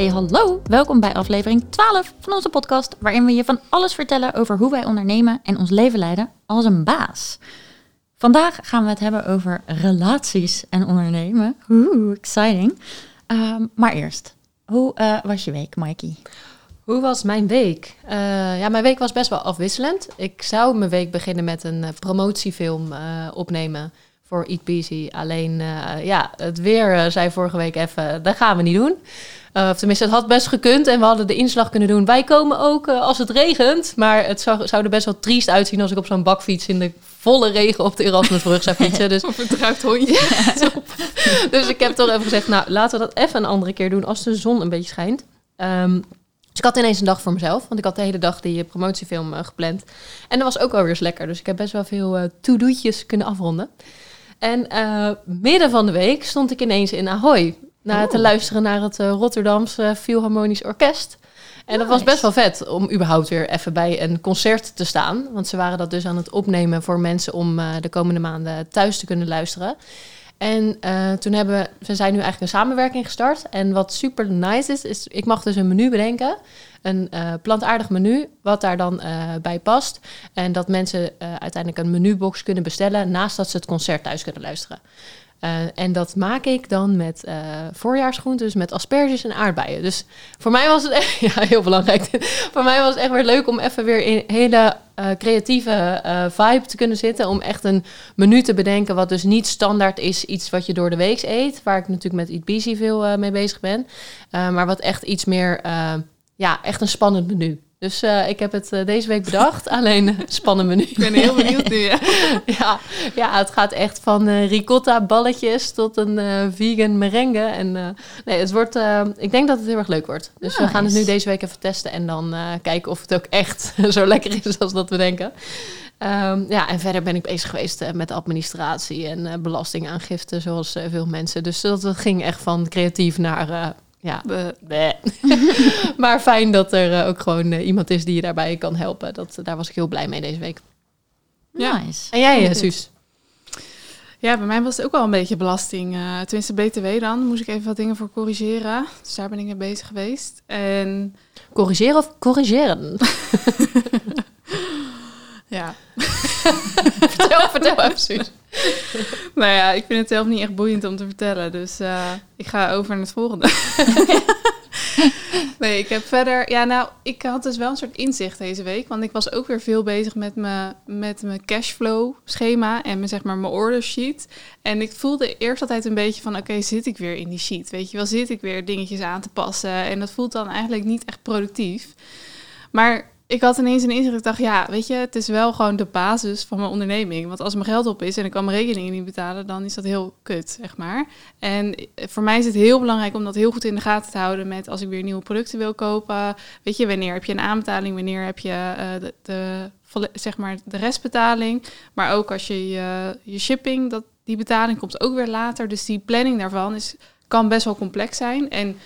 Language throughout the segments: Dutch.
Hey hallo, welkom bij aflevering 12 van onze podcast, waarin we je van alles vertellen over hoe wij ondernemen en ons leven leiden als een baas. Vandaag gaan we het hebben over relaties en ondernemen. Oeh, exciting. Ehm, maar eerst, hoe eh, was je week, Mikey? Hoe was mijn week? Eh, ja, mijn week was best wel afwisselend. Ik zou mijn week beginnen met een eh, promotiefilm opnemen voor Eat Busy. Alleen, ja, het weer zei vorige week even, dat gaan we niet doen. Uh, of tenminste, het had best gekund en we hadden de inslag kunnen doen. Wij komen ook als het regent. Maar het zou, zou, er best wel triest uitzien als ik op zo'n bakfiets in de volle regen op de Erasmusbrug zou fietsen. Dus, of een hondje. dus ik heb toch even gezegd, nou laten we dat even een andere keer doen als de zon een beetje schijnt. Um, dus ik had ineens een dag voor mezelf, want ik had de hele dag die promotiefilm gepland. En dat was ook alweer eens lekker. Dus ik heb best wel veel to-do'tjes kunnen afronden. En midden van de week stond ik ineens in Ahoy naar te luisteren naar het uh, Rotterdamse Philharmonisch Orkest. En dat was best wel vet om überhaupt weer even bij een concert te staan. Want ze waren dat dus aan het opnemen voor mensen om uh, de komende maanden thuis te kunnen luisteren. En uh, toen hebben we, we zijn nu eigenlijk een samenwerking gestart. En wat super nice is, is ik mag dus een menu bedenken. Een uh, plantaardig menu, wat daar dan uh, bij past. En dat mensen uiteindelijk een menubox kunnen bestellen naast dat ze het concert thuis kunnen luisteren. En dat maak ik dan met voorjaarsgroenten, dus met asperges en aardbeien. Dus voor mij was het echt, ja, heel belangrijk. voor mij was het echt weer leuk om even weer in hele creatieve vibe te kunnen zitten. Om echt een menu te bedenken, wat dus niet standaard is, iets wat je door de week eet. Waar ik natuurlijk met Eat Busy veel mee bezig ben. maar wat echt iets meer, ja, echt een spannend menu. Dus uh, ik heb het uh, deze week bedacht. Alleen uh, spannend menu. Ik ben heel benieuwd nu. Ja, ja, ja, het gaat echt van ricotta balletjes tot een vegan merengue. En nee, het wordt. ik denk dat het heel erg leuk wordt. Dus nice. we gaan het nu deze week even testen en dan kijken of het ook echt zo lekker is als dat we denken. Um, ja, en verder ben ik bezig geweest met administratie en belastingaangifte, zoals veel mensen. Dus dat ging echt van creatief naar ja, maar fijn dat er uh, ook gewoon uh, iemand is die je daarbij kan helpen. Dat, daar was ik heel blij mee deze week. Ja. Nice. En jij, uh, Suus? Ja, bij mij was het ook wel een beetje belasting. tenminste, BTW dan. Moest ik even wat dingen voor corrigeren. Dus daar ben ik mee bezig geweest. En... Corrigeren of corrigeren? ja. vertel, vertel even, Suus. nou ja, ik vind het zelf niet echt boeiend om te vertellen. Dus uh, ik ga over naar het volgende. nee, ik heb verder... Ja, nou, ik had dus wel een soort inzicht deze week. Want ik was ook weer veel bezig met mijn, met mijn cashflow schema en mijn, zeg maar, mijn order sheet. En ik voelde eerst altijd een beetje van... Oké, zit ik weer in die sheet? Weet je wel, zit ik weer dingetjes aan te passen? En dat voelt dan eigenlijk niet echt productief. Maar ik had ineens een inzicht. Ik dacht, ja, weet je, het is wel gewoon de basis van mijn onderneming. Want als mijn geld op is en ik kan mijn rekeningen niet betalen, dan is dat heel kut, zeg maar. En voor mij is het heel belangrijk om dat heel goed in de gaten te houden met als ik weer nieuwe producten wil kopen. Weet je, wanneer heb je een aanbetaling, wanneer heb je de, de, zeg maar de restbetaling. Maar ook als je je, je shipping, dat, die betaling komt ook weer later. Dus die planning daarvan is, kan best wel complex zijn. En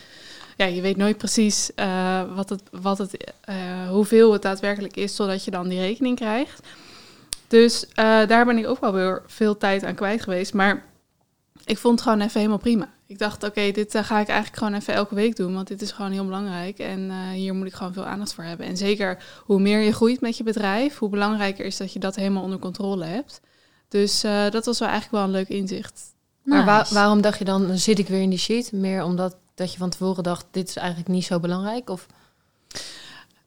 ja, je weet nooit precies uh, wat het, wat het, uh, hoeveel het daadwerkelijk is, totdat je dan die rekening krijgt. Dus uh, daar ben ik ook wel weer veel tijd aan kwijt geweest. Maar ik vond het gewoon even helemaal prima. Ik dacht, oké, okay, dit ga ik eigenlijk gewoon even elke week doen, want dit is gewoon heel belangrijk. En hier moet ik gewoon veel aandacht voor hebben. En zeker hoe meer je groeit met je bedrijf, hoe belangrijker is dat je dat helemaal onder controle hebt. Dus dat was wel eigenlijk wel een leuk inzicht. Nice. Maar wa waarom dacht je dan, zit ik weer in die sheet? Meer omdat dat je van tevoren dacht, dit is eigenlijk niet zo belangrijk? Of?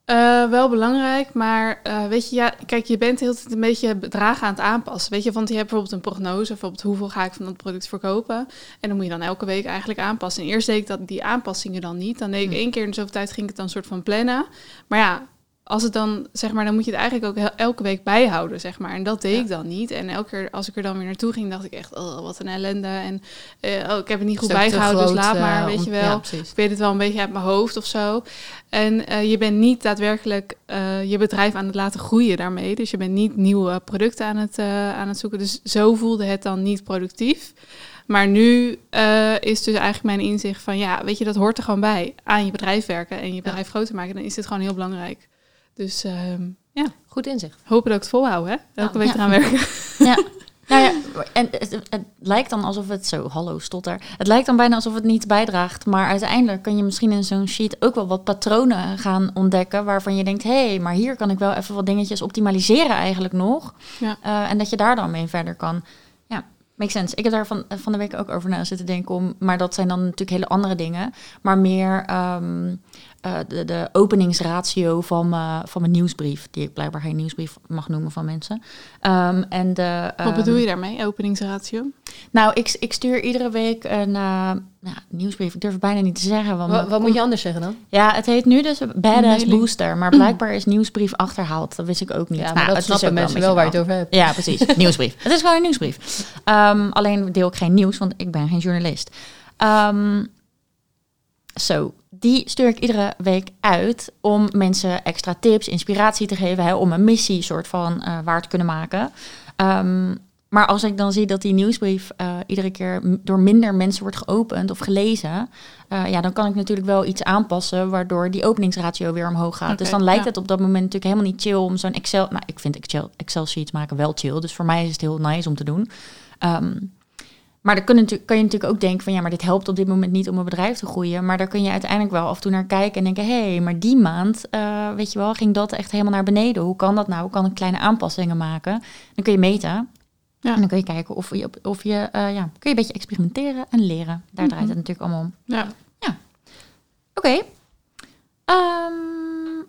Uh, wel belangrijk, maar uh, weet je, ja, kijk, je bent heel een beetje bedragen aan het aanpassen. Weet je, want je hebt bijvoorbeeld een prognose, bijvoorbeeld hoeveel ga ik van dat product verkopen. En dan moet je dan elke week eigenlijk aanpassen. En eerst deed ik dat, die aanpassingen dan niet. Dan deed ik hm. één keer in zoveel tijd ging ik het dan soort van plannen. Maar ja, als het dan, zeg maar, dan moet je het eigenlijk ook elke week bijhouden, zeg maar. En dat deed ik dan niet. En elke keer als ik er dan weer naartoe ging, dacht ik echt, oh, wat een ellende. En uh, oh, ik heb het niet goed bijgehouden, dus laat maar, weet je wel. Ja, ik weet het wel een beetje uit mijn hoofd of zo. En uh, je bent niet daadwerkelijk uh, je bedrijf aan het laten groeien daarmee. Dus je bent niet nieuwe producten aan het, aan het zoeken. Dus zo voelde het dan niet productief. Maar nu uh, is dus eigenlijk mijn inzicht van ja, weet je, dat hoort er gewoon bij. Aan je bedrijf werken en je bedrijf ja. groter maken. Dan is dit gewoon heel belangrijk. Dus uh, ja. Goed inzicht. Hopen dat ik het volhoud, hè? Elke ja. week eraan werken. Ja. Nou ja, en het, het lijkt dan alsof het zo, hallo stotter. Het lijkt dan bijna alsof het niet bijdraagt. Maar uiteindelijk kan je misschien in zo'n sheet ook wel wat patronen gaan ontdekken. Waarvan je denkt, hé, hey, maar hier kan ik wel even wat dingetjes optimaliseren eigenlijk nog. Ja. Eh, en dat je daar dan mee verder kan. Ja, makes sense. Ik heb daar van, van de week ook over na zitten denken. Om, maar dat zijn dan natuurlijk hele andere dingen. Maar meer ehm, eh, de, de openingsratio van, mijn- van mijn nieuwsbrief. Die ik blijkbaar geen nieuwsbrief mag noemen van mensen. Ehm, en de, Wat ehm, bedoel je daarmee, openingsratio? Nou, ik, ik stuur iedere week een uh, nou, nieuwsbrief. Ik durf het bijna niet te zeggen. Want Wat, wat moet je anders zeggen dan? Ja, het heet nu dus Badass. Booster. Maar blijkbaar is nieuwsbrief achterhaald. Dat wist ik ook niet. Ja, maar Nou, dat het is snappen wel mensen wel waar je het over hebt. ja, precies. Nieuwsbrief. Het is gewoon een nieuwsbrief. Ehm, alleen deel ik geen nieuws, want ik ben geen journalist. Ehm, Zo, die stuur ik iedere week uit om mensen extra tips, inspiratie te geven, hè, om een missie soort van eh, waar te kunnen maken. Ehm, maar als ik dan zie dat die nieuwsbrief eh, iedere keer door minder mensen wordt geopend of gelezen, eh, ja, dan kan ik natuurlijk wel iets aanpassen waardoor die openingsratio weer omhoog gaat. Dus dan lijkt ja. het op dat moment natuurlijk helemaal niet chill om zo'n Excel. Nou, ik vind Excel, Excel sheets maken wel chill, dus voor mij is het heel nice om te doen. Ehm, maar dan kun je, natuurlijk- kan je natuurlijk ook denken van ja, maar dit helpt op dit moment niet om een bedrijf te groeien. Maar daar kun je uiteindelijk wel af en toe naar kijken en denken, hé, hey, maar die maand, eh, weet je wel, ging dat echt helemaal naar beneden. Hoe kan dat nou? Hoe kan ik kleine aanpassingen maken? Dan kun je meten. Ja. En dan kun je kijken of je, of je eh, ja, kun je een beetje experimenteren en leren. Daar Mhm. draait het natuurlijk allemaal om. Ja. Oké. Ehm,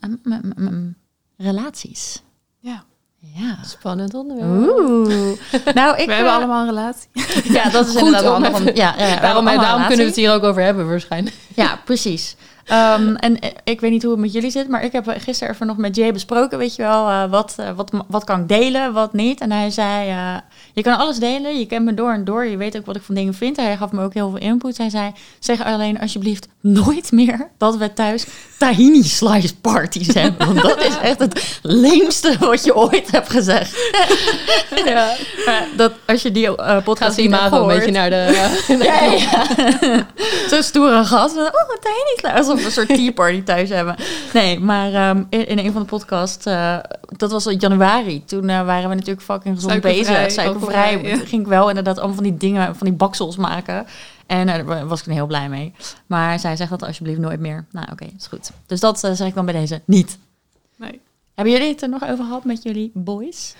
mm, mm, mm. relaties. ja. Ja. Spannend onderwerp. Oeh. Nou, ik We hebben eh, allemaal een relatie. Ja, dat is Goed inderdaad om om. even- Ja, ja, ja, Daarom, een kunnen we het hier ook over hebben waarschijnlijk. Ja, precies. Ehm, en eh, ik weet niet hoe het met jullie zit, maar ik heb gisteren even nog met Jay besproken, weet je wel, eh, wat, eh, wat, wat kan ik delen, wat niet. En hij zei, eh, je kan alles delen, je kent me door en door, je weet ook wat ik van dingen vind. Hij gaf me ook heel veel input. Hij zei, zeg alleen alsjeblieft nooit meer dat we thuis tahini slice parties hebben. Want dat is echt het leemste wat je ooit gezegd. Ja. Maar dat, als je die eh podcast Gaat niet imago een gehoord- beetje naar de... ja, ja. Zo'n stoere gast. Oh, wat tiny. Alsof we een soort tea party thuis hebben. Nee, maar ehm, in, in een van de podcasts, eh, dat was in januari. Toen eh, waren we natuurlijk fucking gezond Suikervrij, bezig. Suikervrij. ja. Toen ging ik wel inderdaad allemaal van die dingen, van die baksels maken. En daar was ik heel blij mee. Maar zij zegt dat alsjeblieft nooit meer. Nou, oké, is goed. Dus dat zeg ik dan bij deze niet. Hebben jullie het er nog over gehad met jullie boys?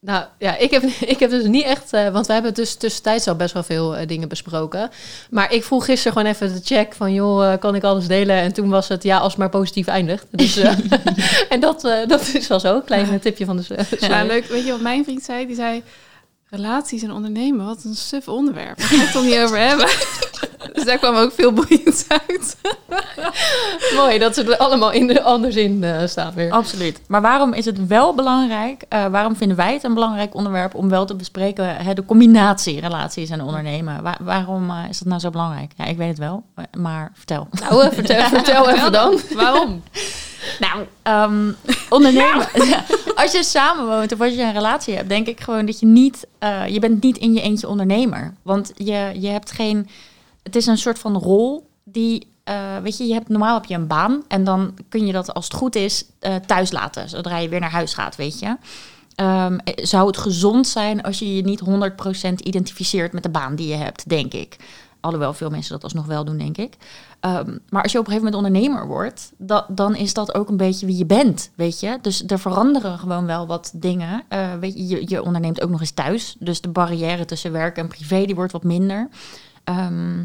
Nou ja, ik heb, ik heb dus niet echt, eh, want we hebben dus tussentijds al best wel veel eh, dingen besproken. Maar ik vroeg gisteren gewoon even de check van, joh, eh, kan ik alles delen? En toen was het, ja, als het maar positief eindigt. Dus, en dat, dat is wel zo, klein tipje van de Ja, leuk. Weet je wat mijn vriend zei? Die zei, relaties en ondernemen, wat een suf onderwerp. Daar ga ik het toch niet over hebben? dus daar kwam ook veel boeiends uit. Mooi dat ze er allemaal in de, anders in eh, staan weer. Absoluut. Maar waarom is het wel belangrijk? eh, waarom vinden wij het een belangrijk onderwerp om wel te bespreken? Hè, de combinatie relaties en ondernemen. Wa- waarom eh, is dat nou zo belangrijk? Ja, ik weet het wel, maar vertel. Nou, vertel, vertel even dan. Waarom? Nou, ehm, ondernemen. als je samen woont of als je een relatie hebt, denk ik gewoon dat je niet, je bent niet in je eentje ondernemer. Want je, je hebt geen, het is een soort van rol die, eh, weet je, je hebt normaal heb je een baan en dan kun je dat als het goed is eh, thuis laten, zodra je weer naar huis gaat, weet je. Ehm, eh, zou het gezond zijn als je je niet 100% identificeert met de baan die je hebt, denk ik. Alhoewel veel mensen dat alsnog wel doen, denk ik. Ehm, maar als je op een gegeven moment ondernemer wordt, da- dan is dat ook een beetje wie je bent, weet je. Dus er veranderen gewoon wel wat dingen. Eh, weet je, je, je onderneemt ook nog eens thuis. Dus de barrière tussen werk en privé, die wordt wat minder. Ehm,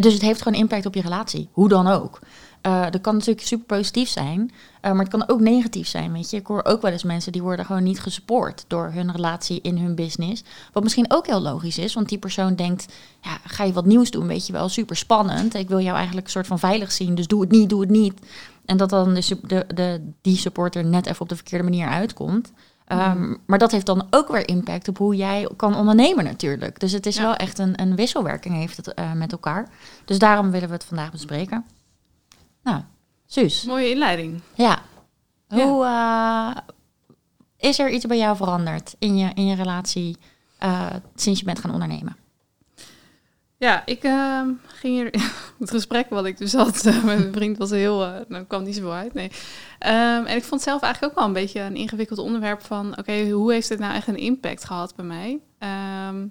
dus het heeft gewoon impact op je relatie, hoe dan ook. Eh, dat kan natuurlijk super positief zijn, eh, maar het kan ook negatief zijn, weet je. Ik hoor ook wel eens mensen die worden gewoon niet gesupport door hun relatie in hun business. Wat misschien ook heel logisch is, want die persoon denkt, ja, ga je wat nieuws doen, weet je wel, super spannend. Ik wil jou eigenlijk een soort van veilig zien, dus doe het niet, doe het niet. En dat dan de, de, de, die supporter net even op de verkeerde manier uitkomt. Ehm, Maar dat heeft dan ook weer impact op hoe jij kan ondernemen natuurlijk. Dus het is Ja. wel echt een, een wisselwerking heeft het eh, met elkaar. Dus daarom willen we het vandaag bespreken. Nou, Suus. Mooie inleiding. Ja. Ja. Hoe eh, is er iets bij jou veranderd in je, in je relatie eh, sinds je bent gaan ondernemen? Ja, ik ehm, ging hier... Het gesprek wat ik dus had eh, met mijn vriend was heel... eh nou, kwam niet zoveel uit, nee. Ehm, en ik vond zelf eigenlijk ook wel een beetje een ingewikkeld onderwerp van... Oké, hoe heeft dit nou echt een impact gehad bij mij? Ehm,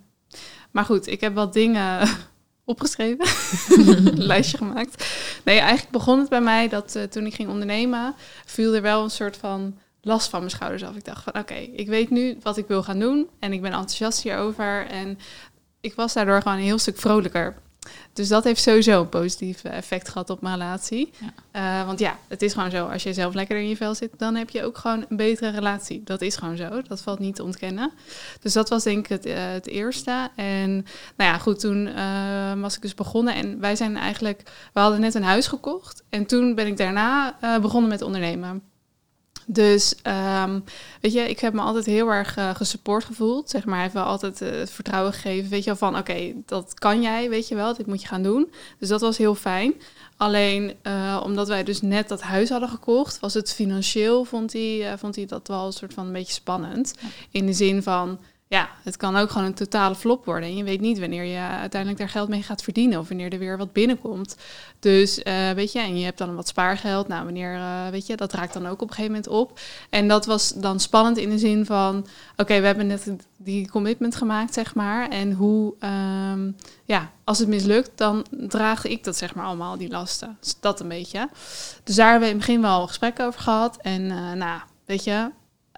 maar goed, ik heb wat dingen opgeschreven. een lijstje gemaakt. Nee, eigenlijk begon het bij mij dat eh, toen ik ging ondernemen, viel er wel een soort van last van mijn schouders af. Ik dacht van oké, ik weet nu wat ik wil gaan doen en ik ben enthousiast hierover. En ik was daardoor gewoon een heel stuk vrolijker. Dus dat heeft sowieso een positief effect gehad op mijn relatie. Ja. Eh, want ja, het is gewoon zo. Als je zelf lekker in je vel zit, dan heb je ook gewoon een betere relatie. Dat is gewoon zo. Dat valt niet te ontkennen. Dus dat was denk ik het, eh, het eerste. En nou ja, goed, toen eh, was ik dus begonnen. En wij zijn eigenlijk, we hadden net een huis gekocht. En toen ben ik daarna begonnen met ondernemen. Dus ehm, weet je, ik heb me altijd heel erg eh, gesupport gevoeld. Zeg maar, hij heeft wel altijd eh, het vertrouwen gegeven. Weet je wel, van oké, dat kan jij, weet je wel, dit moet je gaan doen. Dus dat was heel fijn. Alleen eh, omdat wij dus net dat huis hadden gekocht, was het financieel, vond hij, vond hij dat wel een soort van een beetje spannend. In de zin van, ja, het kan ook gewoon een totale flop worden. En je weet niet wanneer je uiteindelijk daar geld mee gaat verdienen of wanneer er weer wat binnenkomt. Dus eh, weet je, en je hebt dan wat spaargeld. Nou, wanneer, eh, weet je, dat raakt dan ook op een gegeven moment op. En dat was dan spannend in de zin van, oké, we hebben net die commitment gemaakt, zeg maar. En hoe, ehm, ja, als het mislukt, dan draag ik dat, zeg maar, allemaal, die lasten. Dus dat een beetje. Dus daar hebben we in het begin wel gesprekken over gehad. En eh, nou, weet je,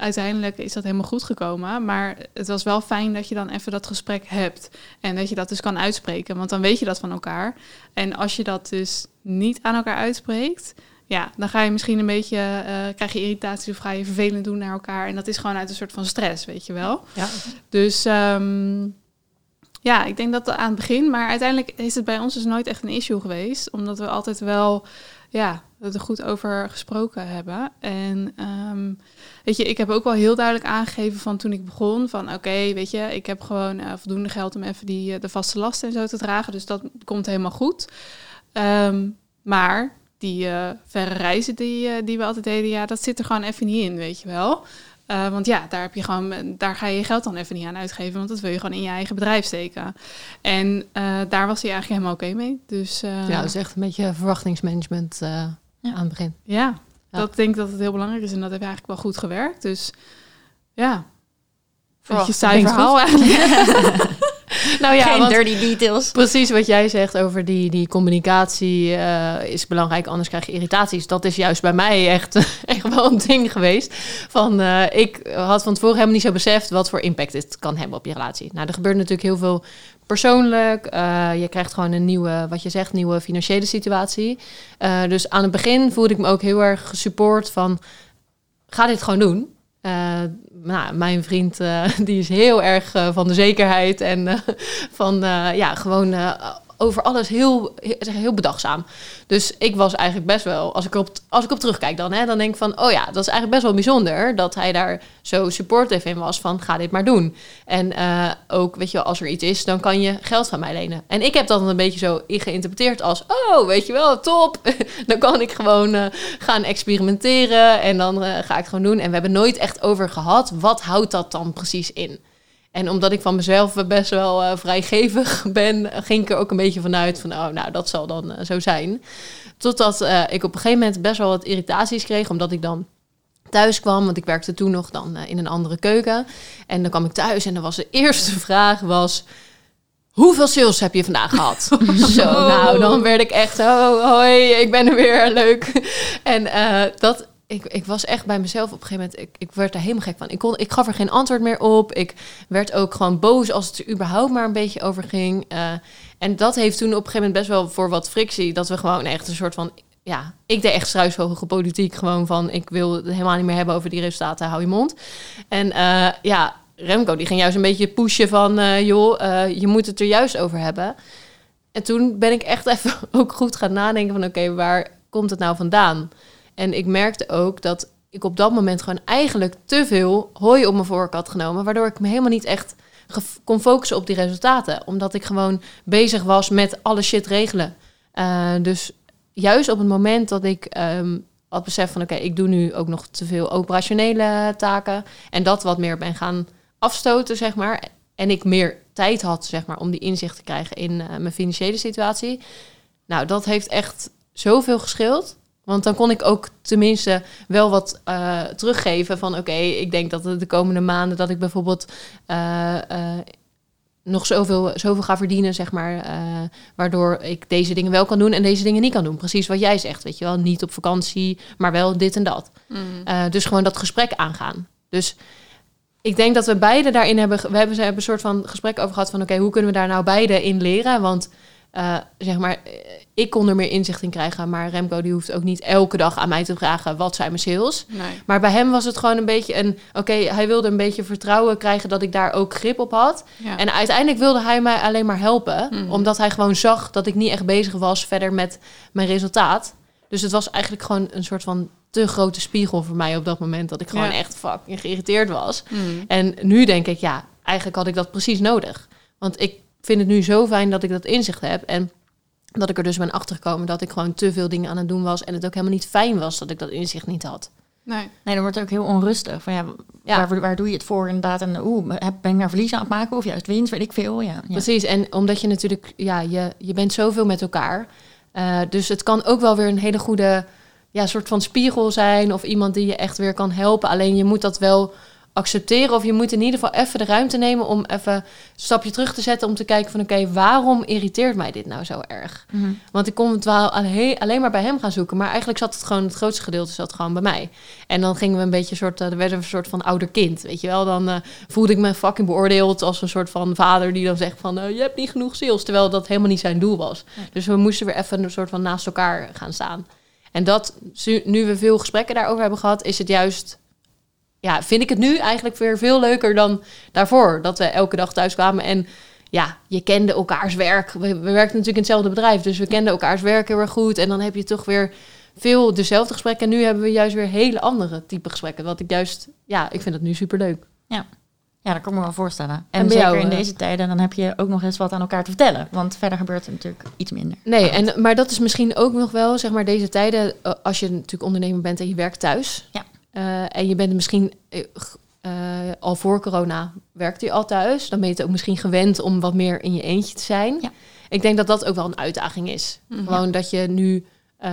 uiteindelijk is dat helemaal goed gekomen. Maar het was wel fijn dat je dan even dat gesprek hebt. En dat je dat dus kan uitspreken. Want dan weet je dat van elkaar. En als je dat dus niet aan elkaar uitspreekt. Ja, dan ga je misschien een beetje, eh, krijg je irritatie of ga je vervelend doen naar elkaar. En dat is gewoon uit een soort van stress, weet je wel. Ja. Dus ehm, ja, ik denk dat aan het begin, maar uiteindelijk is het bij ons dus nooit echt een issue geweest. Omdat we altijd wel, ja, het er goed over gesproken hebben. En ehm, weet je, ik heb ook wel heel duidelijk aangegeven van toen ik begon, van oké, weet je, ik heb gewoon eh, voldoende geld om even die, eh, de vaste lasten en zo te dragen. Dus dat komt helemaal goed. Ehm, maar die eh, verre reizen die, die we altijd deden, ja, dat zit er gewoon even niet in, weet je wel. Want ja, daar, heb je gewoon, daar ga je je geld dan even niet aan uitgeven, want dat wil je gewoon in je eigen bedrijf steken. En daar was hij eigenlijk helemaal oké mee. Dus eh, ja, dat is echt een beetje verwachtingsmanagement Ja. aan het begin. ja, Ja. dat denk ik dat het heel belangrijk is en dat heeft eigenlijk wel goed gewerkt. Dus ja, beetje saai klinkt verhaal eigenlijk. Nou ja, Geen want dirty details. precies wat jij zegt over die, die communicatie eh, is belangrijk, anders krijg je irritaties. Dat is juist bij mij echt, echt wel een ding geweest. Van, eh, ik had van tevoren helemaal niet zo beseft wat voor impact dit kan hebben op je relatie. Nou, er gebeurt natuurlijk heel veel persoonlijk. Eh, je krijgt gewoon een nieuwe, wat je zegt, nieuwe financiële situatie. Dus aan het begin voelde ik me ook heel erg gesupport van, ga dit gewoon doen. Eh, nou, mijn vriend eh, die is heel erg eh, van de zekerheid en van ja, gewoon over alles heel, heel, bedachtzaam. Dus ik was eigenlijk best wel, als ik op, als ik op terugkijk dan, hè, dan denk ik van, oh ja, dat is eigenlijk best wel bijzonder dat hij daar zo supportive in was van, ga dit maar doen. En eh, ook, weet je wel, als er iets is, dan kan je geld van mij lenen. En ik heb dat een beetje zo geïnterpreteerd als, oh, weet je wel, top. dan kan ik gewoon eh, gaan experimenteren en dan eh, ga ik het gewoon doen. En we hebben nooit echt over gehad, wat houdt dat dan precies in? En omdat ik van mezelf best wel eh, vrijgevig ben, ging ik er ook een beetje vanuit van, oh, nou, dat zal dan eh, zo zijn. Totdat eh, ik op een gegeven moment best wel wat irritaties kreeg, omdat ik dan thuis kwam, want ik werkte toen nog dan in een andere keuken. En dan kwam ik thuis en dan was de eerste vraag was... Hoeveel sales heb je vandaag gehad? Zo, nou, dan werd ik echt, oh, hoi, ik ben er weer, leuk. En eh, dat, ik, ik was echt bij mezelf op een gegeven moment, ik, ik werd er helemaal gek van. Ik, kon, ik gaf er geen antwoord meer op. Ik werd ook gewoon boos als het er überhaupt maar een beetje over ging. Eh, en dat heeft toen op een gegeven moment best wel voor wat frictie, dat we gewoon echt een soort van ja, ik deed echt struisvogel politiek. Gewoon van, ik wil het helemaal niet meer hebben over die resultaten, hou je mond. En eh, ja, Remco die ging juist een beetje pushen van, eh, joh, je moet het er juist over hebben. En toen ben ik echt even ook goed gaan nadenken van, oké, waar komt het nou vandaan? En ik merkte ook dat ik op dat moment gewoon eigenlijk te veel hooi op mijn vork had genomen, waardoor ik me helemaal niet echt kon focussen op die resultaten. Omdat ik gewoon bezig was met alle shit regelen. Eh, dus juist op het moment dat ik ehm, had besef van... oké, ik doe nu ook nog te veel operationele taken... en dat wat meer ben gaan afstoten, zeg maar... en ik meer tijd had, zeg maar, om die inzicht te krijgen... in eh, mijn financiële situatie. Nou, dat heeft echt zoveel geschild... Want dan kon ik ook tenminste wel wat eh, teruggeven van... oké, ik denk dat de komende maanden dat ik bijvoorbeeld... eh, eh, nog zoveel, zoveel ga verdienen, zeg maar. waardoor ik deze dingen wel kan doen en deze dingen niet kan doen. Precies wat jij zegt, weet je wel. Niet op vakantie, maar wel dit en dat. Mm. Eh, dus gewoon dat gesprek aangaan. Dus ik denk dat we beide daarin hebben... We hebben, ze hebben een soort van gesprek over gehad van... oké, hoe kunnen we daar nou beide in leren? Want zeg maar, ik kon er meer inzicht in krijgen... maar Remco die hoeft ook niet elke dag aan mij te vragen... wat zijn mijn sales? Nee. Maar bij hem was het gewoon een beetje een... oké, hij wilde een beetje vertrouwen krijgen... dat ik daar ook grip op had. Ja. En uiteindelijk wilde hij mij alleen maar helpen. Mhm. Omdat hij gewoon zag dat ik niet echt bezig was verder met mijn resultaat. Dus het was eigenlijk gewoon een soort van te grote spiegel voor mij op dat moment. Dat ik gewoon Ja. echt fucking geïrriteerd was. Mm. En nu denk ik, ja, eigenlijk had ik dat precies nodig. Want ik vind het nu zo fijn dat ik dat inzicht heb. En dat ik er dus ben achtergekomen dat ik gewoon te veel dingen aan het doen was. En het ook helemaal niet fijn was dat ik dat inzicht niet had. Nee. Nee, dan wordt het ook heel onrustig. Van ja, Ja. Waar, waar doe je het voor inderdaad? En oeh, heb- ben ik naar verlies aan het maken of juist winst? Weet ik veel. Ja, ja. Precies, en omdat je natuurlijk, ja, je, je bent zoveel met elkaar. Eh, dus het kan ook wel weer een hele goede ja, soort van spiegel zijn of iemand die je echt weer kan helpen. Alleen je moet dat wel accepteren of je moet in ieder geval even de ruimte nemen om even een stapje terug te zetten om te kijken van oké, waarom irriteert mij dit nou zo erg? Mhm. Want ik kon het wel alleen, alleen maar bij hem gaan zoeken. Maar eigenlijk zat het gewoon, het grootste gedeelte zat gewoon bij mij. En dan gingen we een beetje een soort, uh, er werd een soort van ouder kind, weet je wel. Dan uh, voelde ik me fucking beoordeeld als een soort van vader die dan zegt van, uh, je hebt niet genoeg sales. Terwijl dat helemaal niet zijn doel was. Ja. Dus we moesten weer even een soort van naast elkaar gaan staan. En dat, nu we veel gesprekken daarover hebben gehad, is het juist ja, vind ik het nu eigenlijk weer veel leuker dan daarvoor. Dat we elke dag thuis kwamen en ja, je kende elkaars werk. We, we werkten natuurlijk in hetzelfde bedrijf, dus we kenden elkaars werk heel erg goed. En dan heb je toch weer veel dezelfde gesprekken. En nu hebben we juist weer hele andere type gesprekken. Wat ik juist, ja, ik vind het nu super leuk. Ja. Ja, dat kan ik me wel voorstellen. En, En zeker jou, in eh, deze tijden, dan heb je ook nog eens wat aan elkaar te vertellen. Want verder gebeurt er natuurlijk iets minder. Nee, en, maar dat is misschien ook nog wel, zeg maar, deze tijden, eh, als je natuurlijk ondernemer bent en je werkt thuis. Ja. Uh, en je bent misschien uh, uh, al voor corona werkte je al thuis. Dan ben je het ook misschien gewend om wat meer in je eentje te zijn. Ja. Ik denk dat dat ook wel een uitdaging is. Mhm. Gewoon dat je nu uh,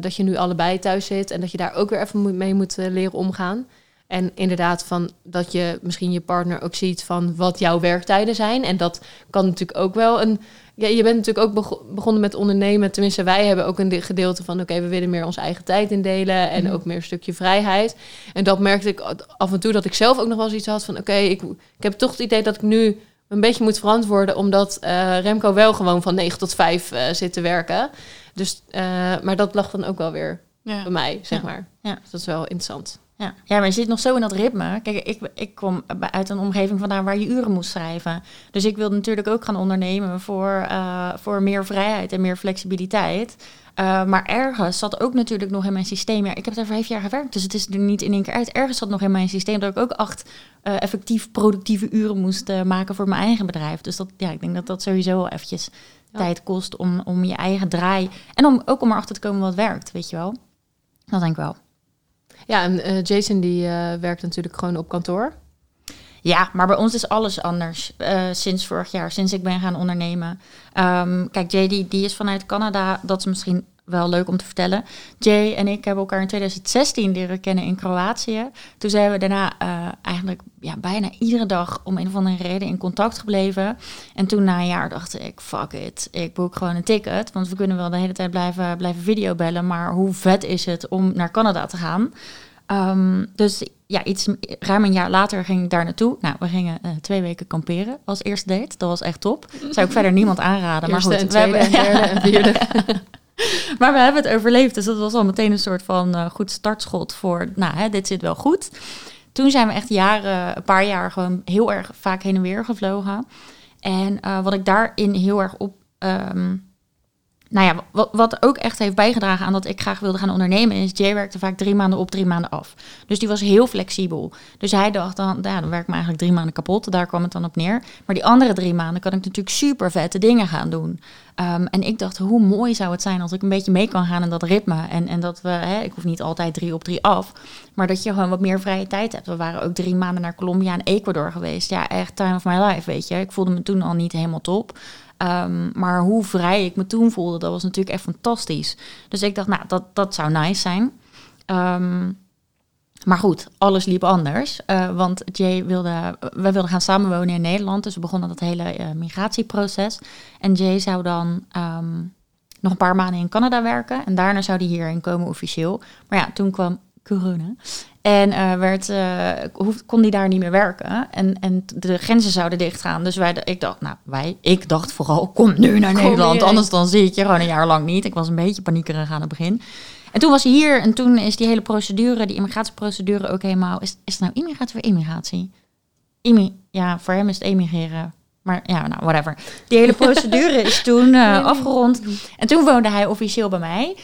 dat je nu allebei thuis zit en dat je daar ook weer even mee moet leren omgaan. En inderdaad, van dat je misschien je partner ook ziet van wat jouw werktijden zijn. En dat kan natuurlijk ook wel een. Ja, je bent natuurlijk ook bego begonnen met ondernemen. Tenminste, wij hebben ook een gedeelte van: oké, okay, we willen meer onze eigen tijd indelen. En mm. ook meer een stukje vrijheid. En dat merkte ik af en toe dat ik zelf ook nog wel eens iets had van: oké, okay, ik, ik heb toch het idee dat ik nu een beetje moet verantwoorden. Omdat uh, Remco wel gewoon van 9 tot 5 uh, zit te werken. Dus, uh, maar dat lag dan ook wel weer ja. bij mij, zeg Ja. maar. Ja. Dus dat is wel interessant. Ja. ja, maar je zit nog zo in dat ritme. Kijk, ik, ik kom uit een omgeving vandaan waar je uren moest schrijven. Dus ik wilde natuurlijk ook gaan ondernemen voor, uh, voor meer vrijheid en meer flexibiliteit. Uh, maar ergens zat ook natuurlijk nog in mijn systeem. Ja, ik heb daar vijf jaar gewerkt, dus het is er niet in één keer uit. Ergens zat nog in mijn systeem dat ik ook acht uh, effectief productieve uren moest uh, maken voor mijn eigen bedrijf. Dus dat, ja, ik denk dat dat sowieso wel eventjes ja. tijd kost om, om je eigen draai. En om, ook om erachter te komen wat werkt, weet je wel. Dat denk ik wel. Ja, en uh, Jason die uh, werkt natuurlijk gewoon op kantoor. Ja, maar bij ons is alles anders uh, sinds vorig jaar, sinds ik ben gaan ondernemen. Um, kijk, die, die is vanuit Canada, dat is misschien wel leuk om te vertellen. Jay en ik hebben elkaar in 2016 leren kennen in Kroatië. Toen zijn we daarna uh, eigenlijk ja, bijna iedere dag om een of andere reden in contact gebleven. En toen na een jaar dacht ik, fuck it, ik boek gewoon een ticket. Want we kunnen wel de hele tijd blijven, blijven videobellen. Maar hoe vet is het om naar Canada te gaan? Um, dus ja, iets ruim een jaar later ging ik daar naartoe. Nou, we gingen uh, twee weken kamperen als eerste date. Dat was echt top. Zou ik verder niemand aanraden. Eerste maar goed, en tweede we hebben, en derde en vierde. maar we hebben het overleefd. Dus dat was al meteen een soort van uh, goed startschot voor, nou, hè, dit zit wel goed. Toen zijn we echt jaren, een paar jaar gewoon heel erg vaak heen en weer gevlogen. En uh, wat ik daarin heel erg op... Um, nou ja, wat, ook echt heeft bijgedragen aan dat ik graag wilde gaan ondernemen, is Jay werkte vaak drie maanden op, drie maanden af. Dus die was heel flexibel. Dus hij dacht dan, ja, dan werk ik me eigenlijk drie maanden kapot. Daar kwam het dan op neer. Maar die andere drie maanden kan ik natuurlijk super vette dingen gaan doen. Um, en ik dacht, hoe mooi zou het zijn als ik een beetje mee kan gaan in dat ritme. En, en dat we, hè, ik hoef niet altijd drie op drie af, maar dat je gewoon wat meer vrije tijd hebt. We waren ook drie maanden naar Colombia en Ecuador geweest. Ja, echt time of my life, weet je. Ik voelde me toen al niet helemaal top. Um, maar hoe vrij ik me toen voelde, dat was natuurlijk echt fantastisch. Dus ik dacht, nou, dat, dat zou nice zijn. Um, Maar goed, alles liep anders. eh, want Jay wilde, wij wilden gaan samenwonen in Nederland. Dus we begonnen dat hele eh, migratieproces. En Jay zou dan ehm, nog een paar maanden in Canada werken. En daarna zou hij hierheen komen officieel. Maar ja, toen kwam corona. En eh, werd, eh, hoef- kon hij daar niet meer werken. En, en de grenzen zouden dichtgaan. Dus wij, ik dacht, nou, wij, ik dacht vooral, kom nu naar Kom Nederland. Anders dan zie ik je gewoon een jaar lang niet. Ik was een beetje paniekerig aan het begin. En toen was hij hier en toen is die hele procedure, die immigratieprocedure ook helemaal... Is, is het nou immigratie of immigratie? Immi ja, voor hem is het emigreren. Maar ja, nou, whatever. Die hele procedure is toen eh, afgerond. En toen woonde hij officieel bij mij.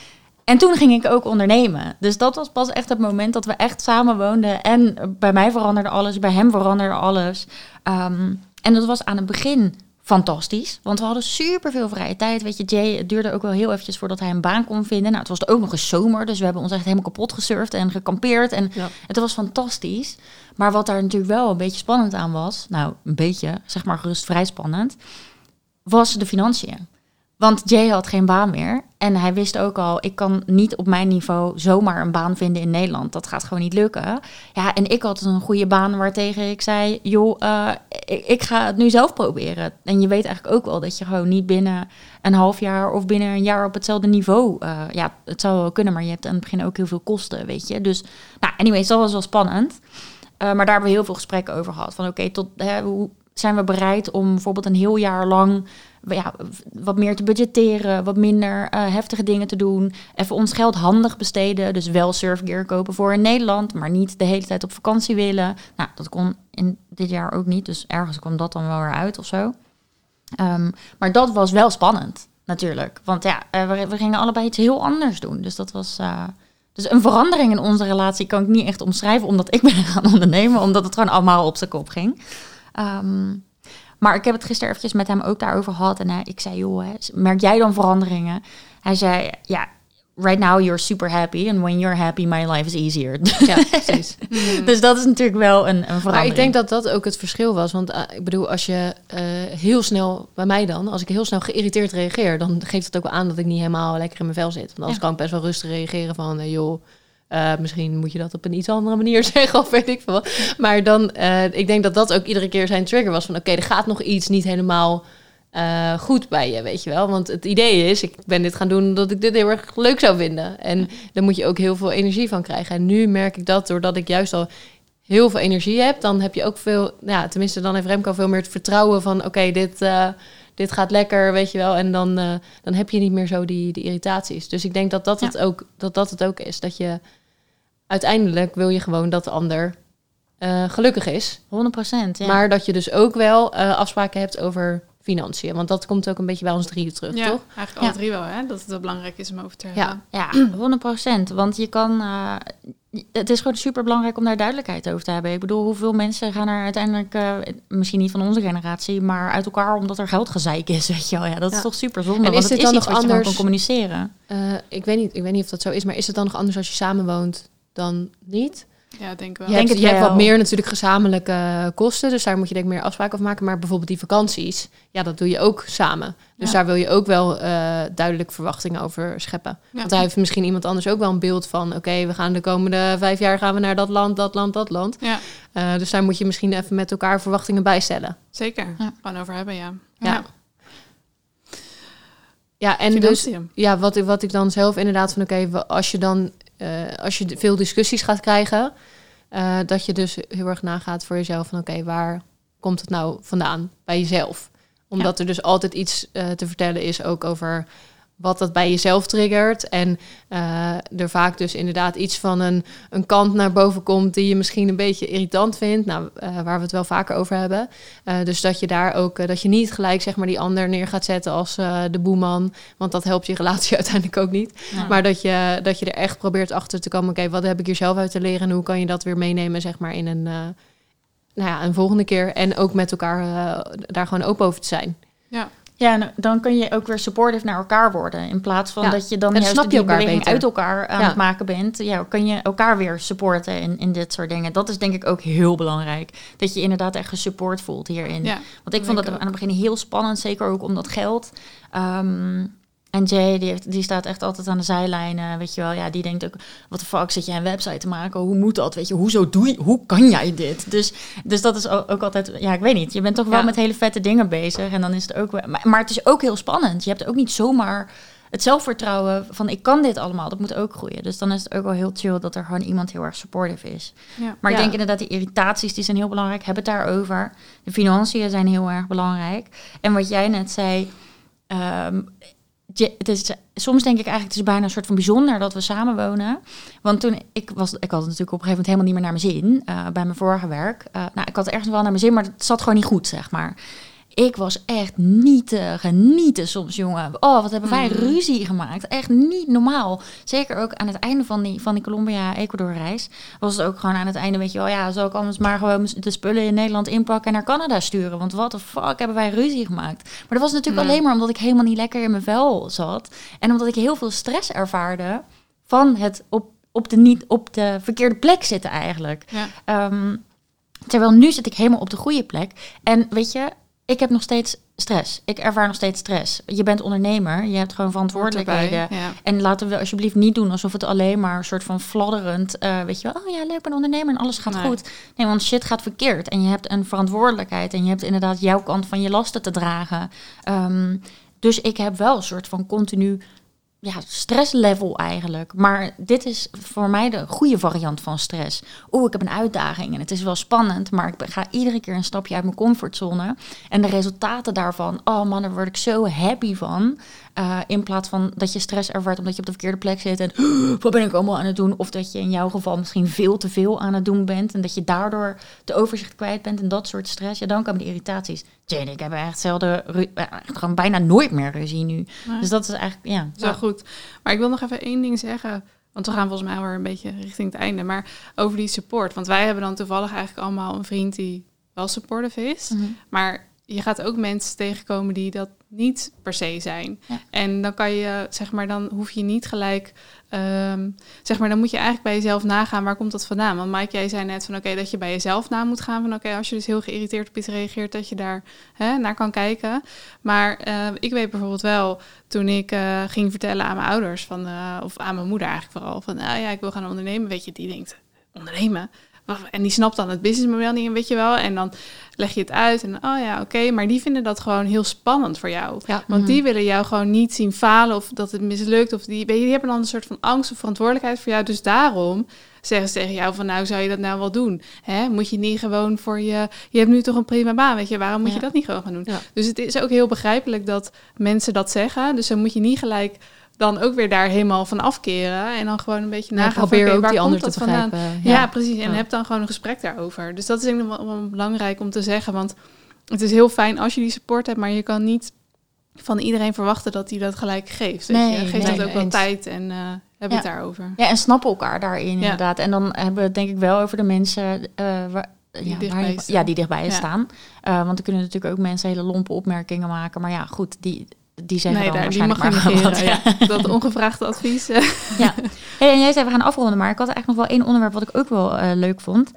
En toen ging ik ook ondernemen. Dus dat was pas echt het moment dat we echt samen woonden. En bij mij veranderde alles, bij hem veranderde alles. Ehm, en dat was aan het begin fantastisch. Want we hadden super veel vrije tijd. Weet je, Jay, het duurde ook wel heel eventjes voordat hij een baan kon vinden. Nou, het was ook nog eens zomer. Dus we hebben ons echt helemaal kapot gesurfd en gekampeerd. En Ja. het was fantastisch. Maar wat daar natuurlijk wel een beetje spannend aan was, nou een beetje, zeg maar gerust vrij spannend, was de financiën. Want Jay had geen baan meer. En hij wist ook al, ik kan niet op mijn niveau zomaar een baan vinden in Nederland. Dat gaat gewoon niet lukken. Ja, en ik had een goede baan waartegen ik zei, joh, eh, ik, ga het nu zelf proberen. En je weet eigenlijk ook wel dat je gewoon niet binnen een half jaar of binnen een jaar op hetzelfde niveau. eh, ja, het zou wel kunnen, maar je hebt aan het begin ook heel veel kosten, weet je. Dus, nou, anyways, dat was wel spannend. Eh, maar daar hebben we heel veel gesprekken over gehad. Van oké, tot hè, hoe zijn we bereid om bijvoorbeeld een heel jaar lang ja, wat meer te budgetteren, wat minder eh, heftige dingen te doen. Even ons geld handig besteden. Dus wel surfgear kopen voor in Nederland, maar niet de hele tijd op vakantie willen. Nou, dat kon in dit jaar ook niet. Dus ergens kwam dat dan wel weer uit of zo. Ehm, maar dat was wel spannend, natuurlijk. Want ja, eh, we, gingen allebei iets heel anders doen. Dus dat was. eh, dus een verandering in onze relatie kan ik niet echt omschrijven, omdat ik ben gaan ondernemen, omdat het gewoon allemaal op zijn kop ging. Ehm, maar ik heb het gisteren eventjes met hem ook daarover gehad. En ik zei, joh, hè, merk jij dan veranderingen? Hij zei, ja, right now you're super happy. And when you're happy, my life is easier. Ja, precies. dus dat is natuurlijk wel een, een verandering. Maar ik denk dat dat ook het verschil was. Want eh, ik bedoel, als je eh, heel snel, bij mij dan, als ik heel snel geïrriteerd reageer, dan geeft het ook wel aan dat ik niet helemaal lekker in mijn vel zit. Want anders Ja. kan ik best wel rustig reageren van, eh, joh, eh, misschien moet je dat op een iets andere manier zeggen of weet ik veel wat. Maar dan, eh, ik denk dat dat ook iedere keer zijn trigger was van, oké, er gaat nog iets niet helemaal eh, goed bij je, weet je wel. Want het idee is, ik ben dit gaan doen omdat ik dit heel erg leuk zou vinden. En daar moet je ook heel veel energie van krijgen. En nu merk ik dat doordat ik juist al heel veel energie heb, dan heb je ook veel, ja, tenminste dan heeft Remco veel meer het vertrouwen van, oké, dit, dit gaat lekker, weet je wel. En dan, dan heb je niet meer zo die, die irritaties. Dus ik denk dat dat, Ja. het ook, dat dat het ook is. Dat je uiteindelijk wil je gewoon dat de ander eh, gelukkig is. 100 procent, ja. Maar dat je dus ook wel eh, afspraken hebt over financiën. Want dat komt ook een beetje bij ons drieën terug, Ja, toch? eigenlijk Ja. alle drie wel, hè? Dat het wel belangrijk is om over te Ja. hebben. Ja, 100 procent. Want je kan. eh, het is gewoon super belangrijk om daar duidelijkheid over te hebben. Ik bedoel, hoeveel mensen gaan er uiteindelijk, eh, misschien niet van onze generatie, maar uit elkaar omdat er geldgezeik is, weet je wel. Ja, dat is Ja. toch super zonde. En want is het dit dan iets nog wat je gewoon anders? kan communiceren. Eh, ik, weet niet, ik weet niet of dat zo is, maar is het dan nog anders als je samenwoont dan niet? Ja, denk ik wel. Je, Denk hebt, het je hebt wat meer natuurlijk gezamenlijke kosten, dus daar moet je denk ik meer afspraken over maken. Maar bijvoorbeeld die vakanties, ja, dat doe je ook samen. Dus Ja. daar wil je ook wel eh, duidelijk verwachtingen over scheppen. Ja. Want daar heeft misschien iemand anders ook wel een beeld van... oké, we gaan de komende vijf jaar gaan we naar dat land, dat land, dat land. Ja, Eh, dus daar moet je misschien even met elkaar verwachtingen bijstellen. zeker. Ja. Gewoon over hebben, ja. Ja. Ja, en dus ja, wat, ik- wat ik dan zelf inderdaad van oké, als je dan als je veel discussies gaat krijgen, eh, dat je dus heel erg nagaat voor jezelf van oké, waar komt het nou vandaan bij jezelf? Omdat er dus altijd iets eh, te vertellen is ook over wat dat bij jezelf triggert. En eh, er vaak dus inderdaad iets van een, een kant naar boven komt die je misschien een beetje irritant vindt. Nou, eh, waar we het wel vaker over hebben. Eh, dus dat je daar ook, dat je niet gelijk zeg maar die ander neer gaat zetten als de boeman. Want dat helpt je relatie uiteindelijk ook niet. Ja. Maar dat je, dat je er echt probeert achter te komen. Oké, wat heb ik hier zelf uit te leren? En hoe kan je dat weer meenemen, zeg maar, in een, nou ja, een volgende keer. En ook met elkaar daar gewoon open over te zijn. Ja. Ja, dan kun je ook weer supportive naar elkaar worden. In plaats van Ja. dat je dan juist snap je die elkaar beweging beter. uit elkaar aan Ja. het maken bent. Ja, kun je elkaar weer supporten in, in dit soort dingen. Dat is denk ik ook heel belangrijk. Dat je inderdaad echt gesupport voelt hierin. Want ik vond dat ik aan het begin heel spannend, zeker ook om dat geld. Ehm, En Jay, die, heeft, die staat echt altijd aan de zijlijnen, weet je wel. Ja, die denkt ook, wat de fuck zit jij een website te maken? Hoe moet dat? Weet je, hoezo doe je, hoe kan jij dit? Dus, dus dat is ook, altijd, ja, ik weet niet. Je bent toch wel Ja. met hele vette dingen bezig. En dan is het ook wel, maar, maar het is ook heel spannend. Je hebt ook niet zomaar het zelfvertrouwen van, ik kan dit allemaal. Dat moet ook groeien. Dus dan is het ook wel heel chill dat er gewoon iemand heel erg supportive is. Ja. Maar ik Ja. denk inderdaad, die irritaties die zijn heel belangrijk. Heb het daarover. De financiën zijn heel erg belangrijk. En wat jij net zei, ehm, het is, soms denk ik eigenlijk, het is bijna een soort van bijzonder dat we samenwonen. Want toen ik was, ik had het natuurlijk op een gegeven moment helemaal niet meer naar mijn zin eh, bij mijn vorige werk. Eh, nou, ik had ergens wel naar mijn zin, maar het zat gewoon niet goed, zeg maar. Ik was echt niet te genieten soms, jongen. Oh, wat hebben wij Mm. ruzie gemaakt. Echt niet normaal. Zeker ook aan het einde van die, van die Colombia-Ecuador-reis. Was het ook gewoon aan het einde, weet je wel... Ja, zal ik anders maar gewoon de spullen in Nederland inpakken... en naar Canada sturen? Want wat de fuck hebben wij ruzie gemaakt? Maar dat was natuurlijk alleen maar omdat ik helemaal niet lekker in mijn vel zat. En omdat ik heel veel stress ervaarde... van het op, op, de, niet, op de verkeerde plek zitten eigenlijk. Ja. Ehm, terwijl nu zit ik helemaal op de goede plek. En weet je, ik heb nog steeds stress. Ik ervaar nog steeds stress. Je bent ondernemer, je hebt gewoon verantwoordelijkheden. erbij, Ja. En laten we alsjeblieft niet doen alsof het alleen maar een soort van fladderend, eh, weet je wel, oh ja, leuk, ik ben ondernemer en alles gaat Nee. goed. Nee, want shit gaat verkeerd en je hebt een verantwoordelijkheid en je hebt inderdaad jouw kant van je lasten te dragen. Ehm, dus ik heb wel een soort van continu ja, stresslevel eigenlijk. Maar dit is voor mij de goede variant van stress. Oeh, ik heb een uitdaging en het is wel spannend, maar ik ga iedere keer een stapje uit mijn comfortzone. En de resultaten daarvan, oh man, daar word ik zo happy van. Eh, in plaats van dat je stress ervaart omdat je op de verkeerde plek zit en wat ben ik allemaal aan het doen? Of dat je in jouw geval misschien veel te veel aan het doen bent en dat je daardoor de overzicht kwijt bent en dat soort stress. Ja, dan komen de irritaties. Jane, ik heb echt zelden, echt gewoon bijna nooit meer ruzie nu. Dus dat is eigenlijk, ja. Zo goed. Maar ik wil nog even één ding zeggen. Want we gaan volgens mij weer een beetje richting het einde. Maar over die support. Want wij hebben dan toevallig eigenlijk allemaal een vriend die wel supportive is. Mhm. Maar je gaat ook mensen tegenkomen die dat niet per se zijn. Ja. En dan kan je, zeg maar, dan hoef je niet gelijk, ehm, zeg maar, dan moet je eigenlijk bij jezelf nagaan, waar komt dat vandaan? Want Mike, jij zei net van, oké, dat je bij jezelf na moet gaan van, oké, als je dus heel geïrriteerd op iets reageert, dat je daar hè, naar kan kijken. Maar eh, ik weet bijvoorbeeld wel, toen ik eh, ging vertellen aan mijn ouders, van, eh, of aan mijn moeder eigenlijk vooral, van, nou ja, ik wil gaan ondernemen, weet je, die denkt, ondernemen? En die snapt dan het businessmodel niet, weet je wel. En dan leg je het uit en oh ja, oké. Maar die vinden dat gewoon heel spannend voor jou. Ja. Want Mhm. die willen jou gewoon niet zien falen of dat het mislukt. Of die, weet je, die hebben dan een soort van angst of verantwoordelijkheid voor jou. Dus daarom zeggen ze tegen jou van nou, zou je dat nou wel doen? Hè? Moet je niet gewoon voor je... Je hebt nu toch een prima baan, weet je. Waarom moet Ja. je dat niet gewoon gaan doen? Ja. Dus het is ook heel begrijpelijk dat mensen dat zeggen. Dus dan moet je niet gelijk dan ook weer daar helemaal van afkeren. En dan gewoon een beetje Ja, nagaan probeer ook waar die komt ander te dat vandaan? Ja, precies. En Ja. heb dan gewoon een gesprek daarover. Dus dat is denk ik wel, belangrijk om te zeggen. Want het is heel fijn als je die support hebt, maar je kan niet van iedereen verwachten dat hij dat gelijk geeft. Nee, je. Geef nee, dat ook wel eens. tijd en eh heb Ja. het daarover. Ja, en snappen elkaar daarin inderdaad. En dan hebben we het denk ik wel over de mensen waar, Die ja, dichtbij je- ja, die dichtbij je Ja. staan. Eh, want er kunnen natuurlijk ook mensen hele lompe opmerkingen maken. Maar ja, goed, die, die zeggen Nee, dan daar, die mag maar negeren. wat. Ja. Dat ongevraagde advies. Ja. Hey, en jij zei we gaan afronden, maar ik had eigenlijk nog wel één onderwerp wat ik ook wel eh, leuk vond.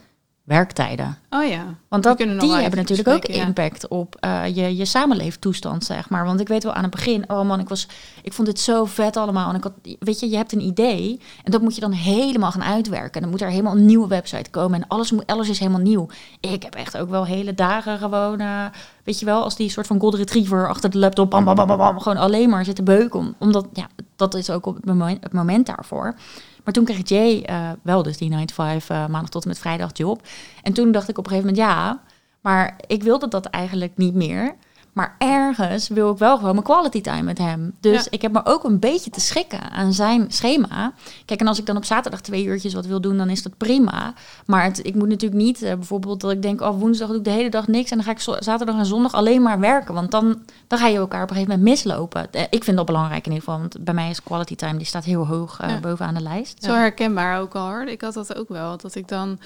Werktijden. Oh ja. Want Die dat, die, hebben natuurlijk ook ja. impact op eh, je, je samenleeftoestand, zeg maar. Want ik weet wel aan het begin, oh man, ik, was, ik vond dit zo vet allemaal. En ik had, weet je, je hebt een idee en dat moet je dan helemaal gaan uitwerken. En dan moet er helemaal een nieuwe website komen en alles, moet, alles is helemaal nieuw. Ik heb echt ook wel hele dagen gewoon, eh, weet je wel, als die soort van gold retriever achter de laptop, bam, bam, bam, bam, bam, gewoon alleen maar zitten beuken. Om- Omdat, ja, dat is ook op het moment, daarvoor. Maar toen kreeg Jay eh, wel dus die 9 to 5 eh, maandag tot en met vrijdag job. En toen dacht ik op een gegeven moment, ja, maar ik wilde dat eigenlijk niet meer. Maar ergens wil ik wel gewoon mijn quality time met hem. Dus Ja. ik heb me ook een beetje te schikken aan zijn schema. Kijk, en als ik dan op zaterdag twee uurtjes wat wil doen, dan is dat prima. Maar het, ik moet natuurlijk niet eh, bijvoorbeeld dat ik denk, oh woensdag doe ik de hele dag niks. En dan ga ik zo- zaterdag en zondag alleen maar werken. Want dan, dan ga je elkaar op een gegeven moment mislopen. Eh, Ik vind dat belangrijk in ieder geval. Want bij mij is quality time, die staat heel hoog eh, Ja. bovenaan de lijst. Zo herkenbaar ook al hoor. Ik had dat ook wel. Dat ik dan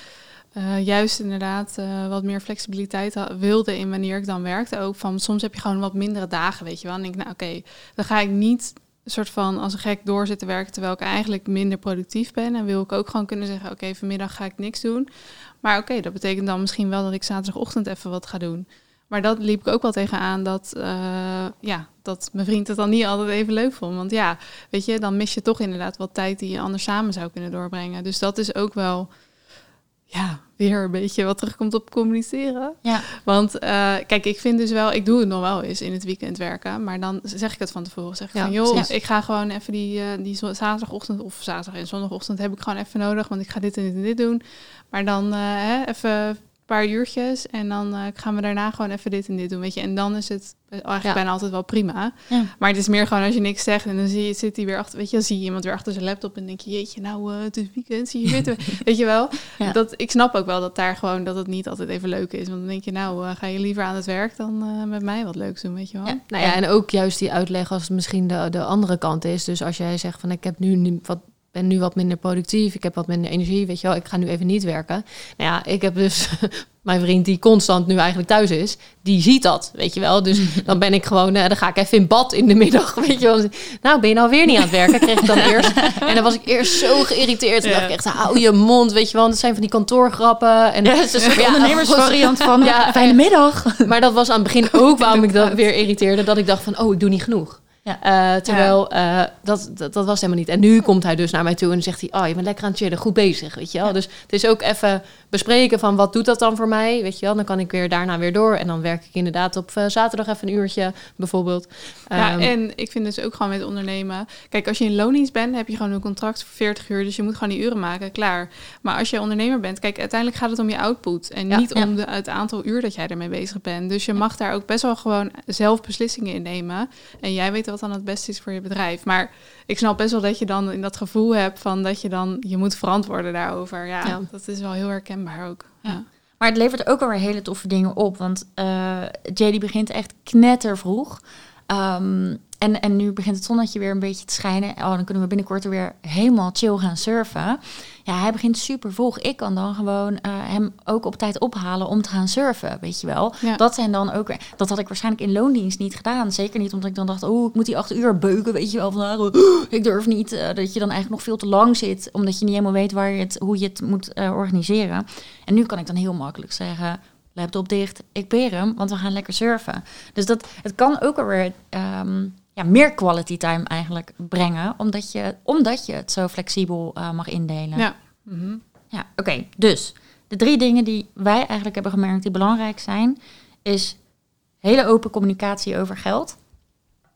eh, juist inderdaad eh, wat meer flexibiliteit wilde in wanneer ik dan werkte. Ook van soms heb je gewoon wat mindere dagen, weet je wel. En denk ik, nou oké, dan ga ik niet soort van als een gek door zitten werken terwijl ik eigenlijk minder productief ben. En wil ik ook gewoon kunnen zeggen, oké, vanmiddag ga ik niks doen. Maar oké, dat betekent dan misschien wel dat ik zaterdagochtend even wat ga doen. Maar dat liep ik ook wel tegenaan dat, eh, ja, dat mijn vriend het dan niet altijd even leuk vond. Want ja, weet je, dan mis je toch inderdaad wat tijd die je anders samen zou kunnen doorbrengen. Dus dat is ook wel, ja, weer een beetje wat terugkomt op communiceren. Ja. Want eh, kijk, ik vind dus wel, ik doe het nog wel eens in het weekend werken. Maar dan zeg ik het van tevoren. Zeg ik Ja, van, joh, precies. ik ga gewoon even die, eh, die zaterdagochtend of zaterdag en zondagochtend heb ik gewoon even nodig. Want ik ga dit en dit en dit doen. Maar dan eh, hè, even paar uurtjes en dan eh, gaan we daarna gewoon even dit en dit doen, weet je. En dan is het eigenlijk Ja. bijna altijd wel prima. Ja. Maar het is meer gewoon als je niks zegt en dan zie je, zit hij weer achter, weet je, dan zie je iemand weer achter zijn laptop en denk je, jeetje, nou, eh, het is weekend, zie je weer, weet je wel. Ja. Dat, ik snap ook wel dat daar gewoon, dat het niet altijd even leuk is. Want dan denk je, nou, eh, ga je liever aan het werk dan met mij wat leuks doen, weet je wel. Nou ja, en ook juist die uitleg als het misschien de, de andere kant is. Dus als jij zegt van ik heb nu, nu wat, ben nu wat minder productief, ik heb wat minder energie, weet je wel, ik ga nu even niet werken. Nou ja, ik heb dus mijn vriend die constant nu eigenlijk thuis is, die ziet dat, weet je wel. Dus dan ben ik gewoon, eh, dan ga ik even in bad in de middag, weet je wel. Nou, ben je nou weer niet aan het werken? Kreeg ik dan eerst. En dan was ik eerst zo geïrriteerd. En Ja. dacht ik echt, hou je mond, weet je wel. Want het zijn van die kantoorgrappen. En Ja, het is een soort Ja, ondernemersvariant van Ja, ja, fijne middag. maar dat was aan het begin ook waarom ik dat weer irriteerde. Dat ik dacht van, oh, ik doe niet genoeg. Ja. Eh, terwijl eh, dat, dat, dat was helemaal niet. En nu komt hij dus naar mij toe en zegt hij... oh, je bent lekker aan het chillen, goed bezig, weet je wel. Dus het is ook even bespreken van... wat doet dat dan voor mij, weet je wel. Dan kan ik weer daarna weer door. En dan werk ik inderdaad op eh, zaterdag even een uurtje, bijvoorbeeld. Ja, Ehm, en ik vind dus ook gewoon met ondernemen. Kijk, als je in loondienst bent, heb je gewoon een contract voor 40 uur. Dus je moet gewoon die uren maken, klaar. Maar als je ondernemer bent, kijk, uiteindelijk gaat het om je output. En Ja, niet om de, het aantal uur dat jij ermee bezig bent. Dus je mag daar ook best wel gewoon zelf beslissingen in nemen. En jij weet wat dan het beste is voor je bedrijf. Maar ik snap best wel dat je dan in dat gevoel hebt van dat je dan je moet verantwoorden daarover. Ja, Ja. dat is wel heel herkenbaar ook. Ja. Maar het levert ook alweer hele toffe dingen op. Want eh Jay die begint echt knettervroeg. Ehm en, en nu begint het zonnetje weer een beetje te schijnen. Oh, dan kunnen we binnenkort er weer helemaal chill gaan surfen. Ja, hij begint super vroeg. Ik kan dan gewoon eh, hem ook op tijd ophalen om te gaan surfen, weet je wel. Ja. Dat zijn dan ook... Dat had ik waarschijnlijk in loondienst niet gedaan. Zeker niet omdat ik dan dacht, oh, ik moet die acht uur beuken, weet je wel. Vandaag, oh, ik durf niet. eh, dat je dan eigenlijk nog veel te lang zit, omdat je niet helemaal weet waar je het, hoe je het moet eh, organiseren. En nu kan ik dan heel makkelijk zeggen, laptop dicht, ik peer hem, want we gaan lekker surfen. Dus dat, het kan ook alweer ja, meer quality time eigenlijk brengen, omdat je, omdat je het zo flexibel eh, mag indelen. Ja. Mhm. Ja, oké. Dus de drie dingen die wij eigenlijk hebben gemerkt die belangrijk zijn, is hele open communicatie over geld.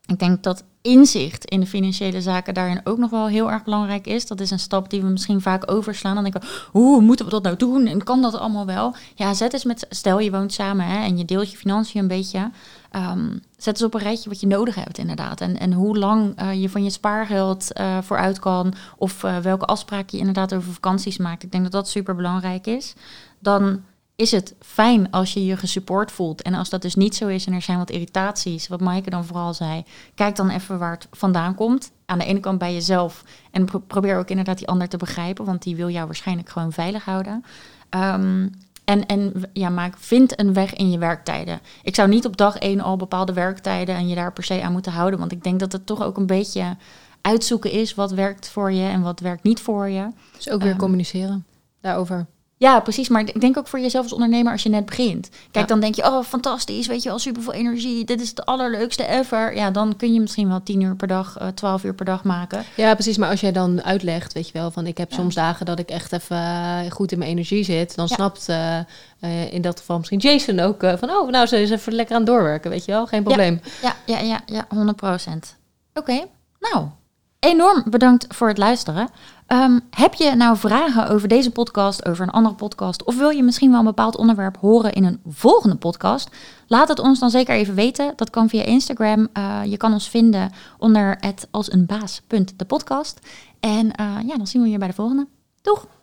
Ik denk dat inzicht in de financiële zaken daarin ook nog wel heel erg belangrijk is. Dat is een stap die we misschien vaak overslaan. Dan denken we, hoe moeten we dat nou doen? En kan dat allemaal wel? Ja, zet eens met, stel je woont samen hè, en je deelt je financiën een beetje. Ehm, zet eens op een rijtje wat je nodig hebt inderdaad. En, en hoe lang eh, je van je spaargeld eh, vooruit kan. Of eh, welke afspraken je inderdaad over vakanties maakt. Ik denk dat dat super belangrijk is. Dan is het fijn als je je gesupport voelt. En als dat dus niet zo is en er zijn wat irritaties, wat Maaike dan vooral zei, kijk dan even waar het vandaan komt. Aan de ene kant bij jezelf en pro- probeer ook inderdaad die ander te begrijpen, want die wil jou waarschijnlijk gewoon veilig houden. Ehm, en en ja, maak, vind een weg in je werktijden. Ik zou niet op dag één al bepaalde werktijden en je daar per se aan moeten houden, want ik denk dat het toch ook een beetje uitzoeken is wat werkt voor je en wat werkt niet voor je. dus ook weer Ehm, communiceren daarover. Ja, precies. Maar ik denk ook voor jezelf als ondernemer als je net begint. Kijk, Ja. dan denk je, oh, fantastisch, weet je wel, superveel energie. Dit is het allerleukste ever. Ja, dan kun je misschien wel 10 uur per dag, eh 12 uur per dag maken. Ja, precies. Maar als jij dan uitlegt, weet je wel, van ik heb Ja. soms dagen dat ik echt even eh, goed in mijn energie zit, dan Ja. snapt eh, in dat geval misschien Jason ook van, oh, nou, ze is even lekker aan het doorwerken, weet je wel, geen probleem. Ja, ja, ja, ja, 100 procent. Oké, nou, enorm bedankt voor het luisteren. Ehm, heb je nou vragen over deze podcast, over een andere podcast, of wil je misschien wel een bepaald onderwerp horen in een volgende podcast? Laat het ons dan zeker even weten. Dat kan via Instagram. Eh, je kan ons vinden onder het als een. De podcast. En eh, ja, dan zien we je bij de volgende. Doeg!